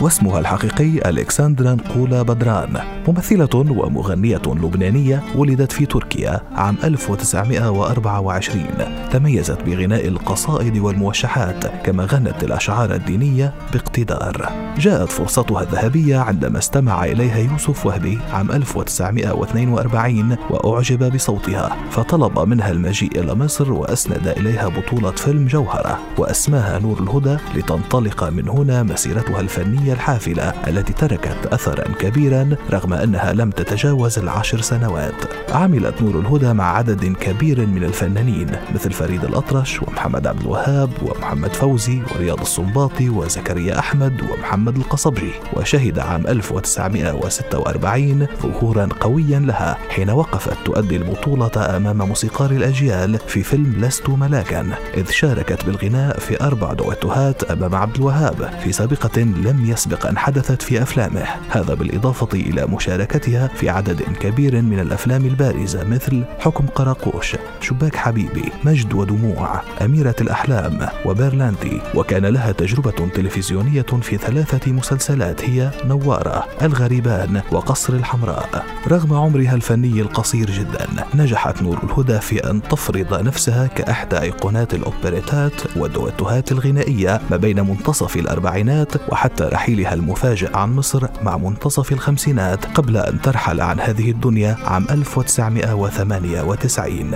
واسمها الحقيقي ألكسندرا نقولا بدران ممثلة ومغنية لبنانية ولدت في تركيا عام 1924 تميزت بغناء القصائد والموشحات كما غنت الأشعار الدينية باقتدار. جاءت فرصتها الذهبية عندما استمع إليها يوسف وهبي عام 1942 وأعجب بصوتها فطلب منها المجيء إلى مصر وأسند إليها بطولة فيلم جوهرة وأسماها نور الهدى لتنطلق من هنا مسيرتها الفنية الحافلة التي تركت أثرا كبيرا رغم أنها لم تتجاوز العشر سنوات. عملت نور الهدى مع عدد كبير من الفنانين مثل فريد الأطرش ومحمد عبد الوهاب ومحمد فوزي ورياض السنباطي وزكريا أحمد ومحمد القصبجي. وشهد عام 1946 ظهورا قويا لها حين وقفت تؤدي البطولة أمام موسيقار الأجيال في فيلم لست ملاكا إذ شاركت بالغناء في أربع دويتوهات أمام عبد الوهاب في سابقة لم يسبق أن حدثت في أفلامه. هذا بالإضافة إلى مشاركتها في عدد كبير من الأفلام البارزة مثل حكم قراقوش شباك حبيبي مجد ودموع أميرة الأحلام وبيرلاندي وكان لها تجربة تلفزيونية في ثلاثة مسلسلات هي نوارة الغريبان وقصر الحمراء. رغم عمرها الفني القصير جدا نجحت نور الهدى في أن تفرض نفسها كأحدى أيقونات الأوبريتات والدويتوهات الغنائية ما بين منتصف الأربعينات وحتى رحيلها المفاجئ عن مصر مع منتصف الخمسينات قبل أن ترحل عن هذه الدنيا عام 1998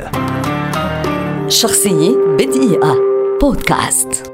شخصية بدقيقة. بودكاست.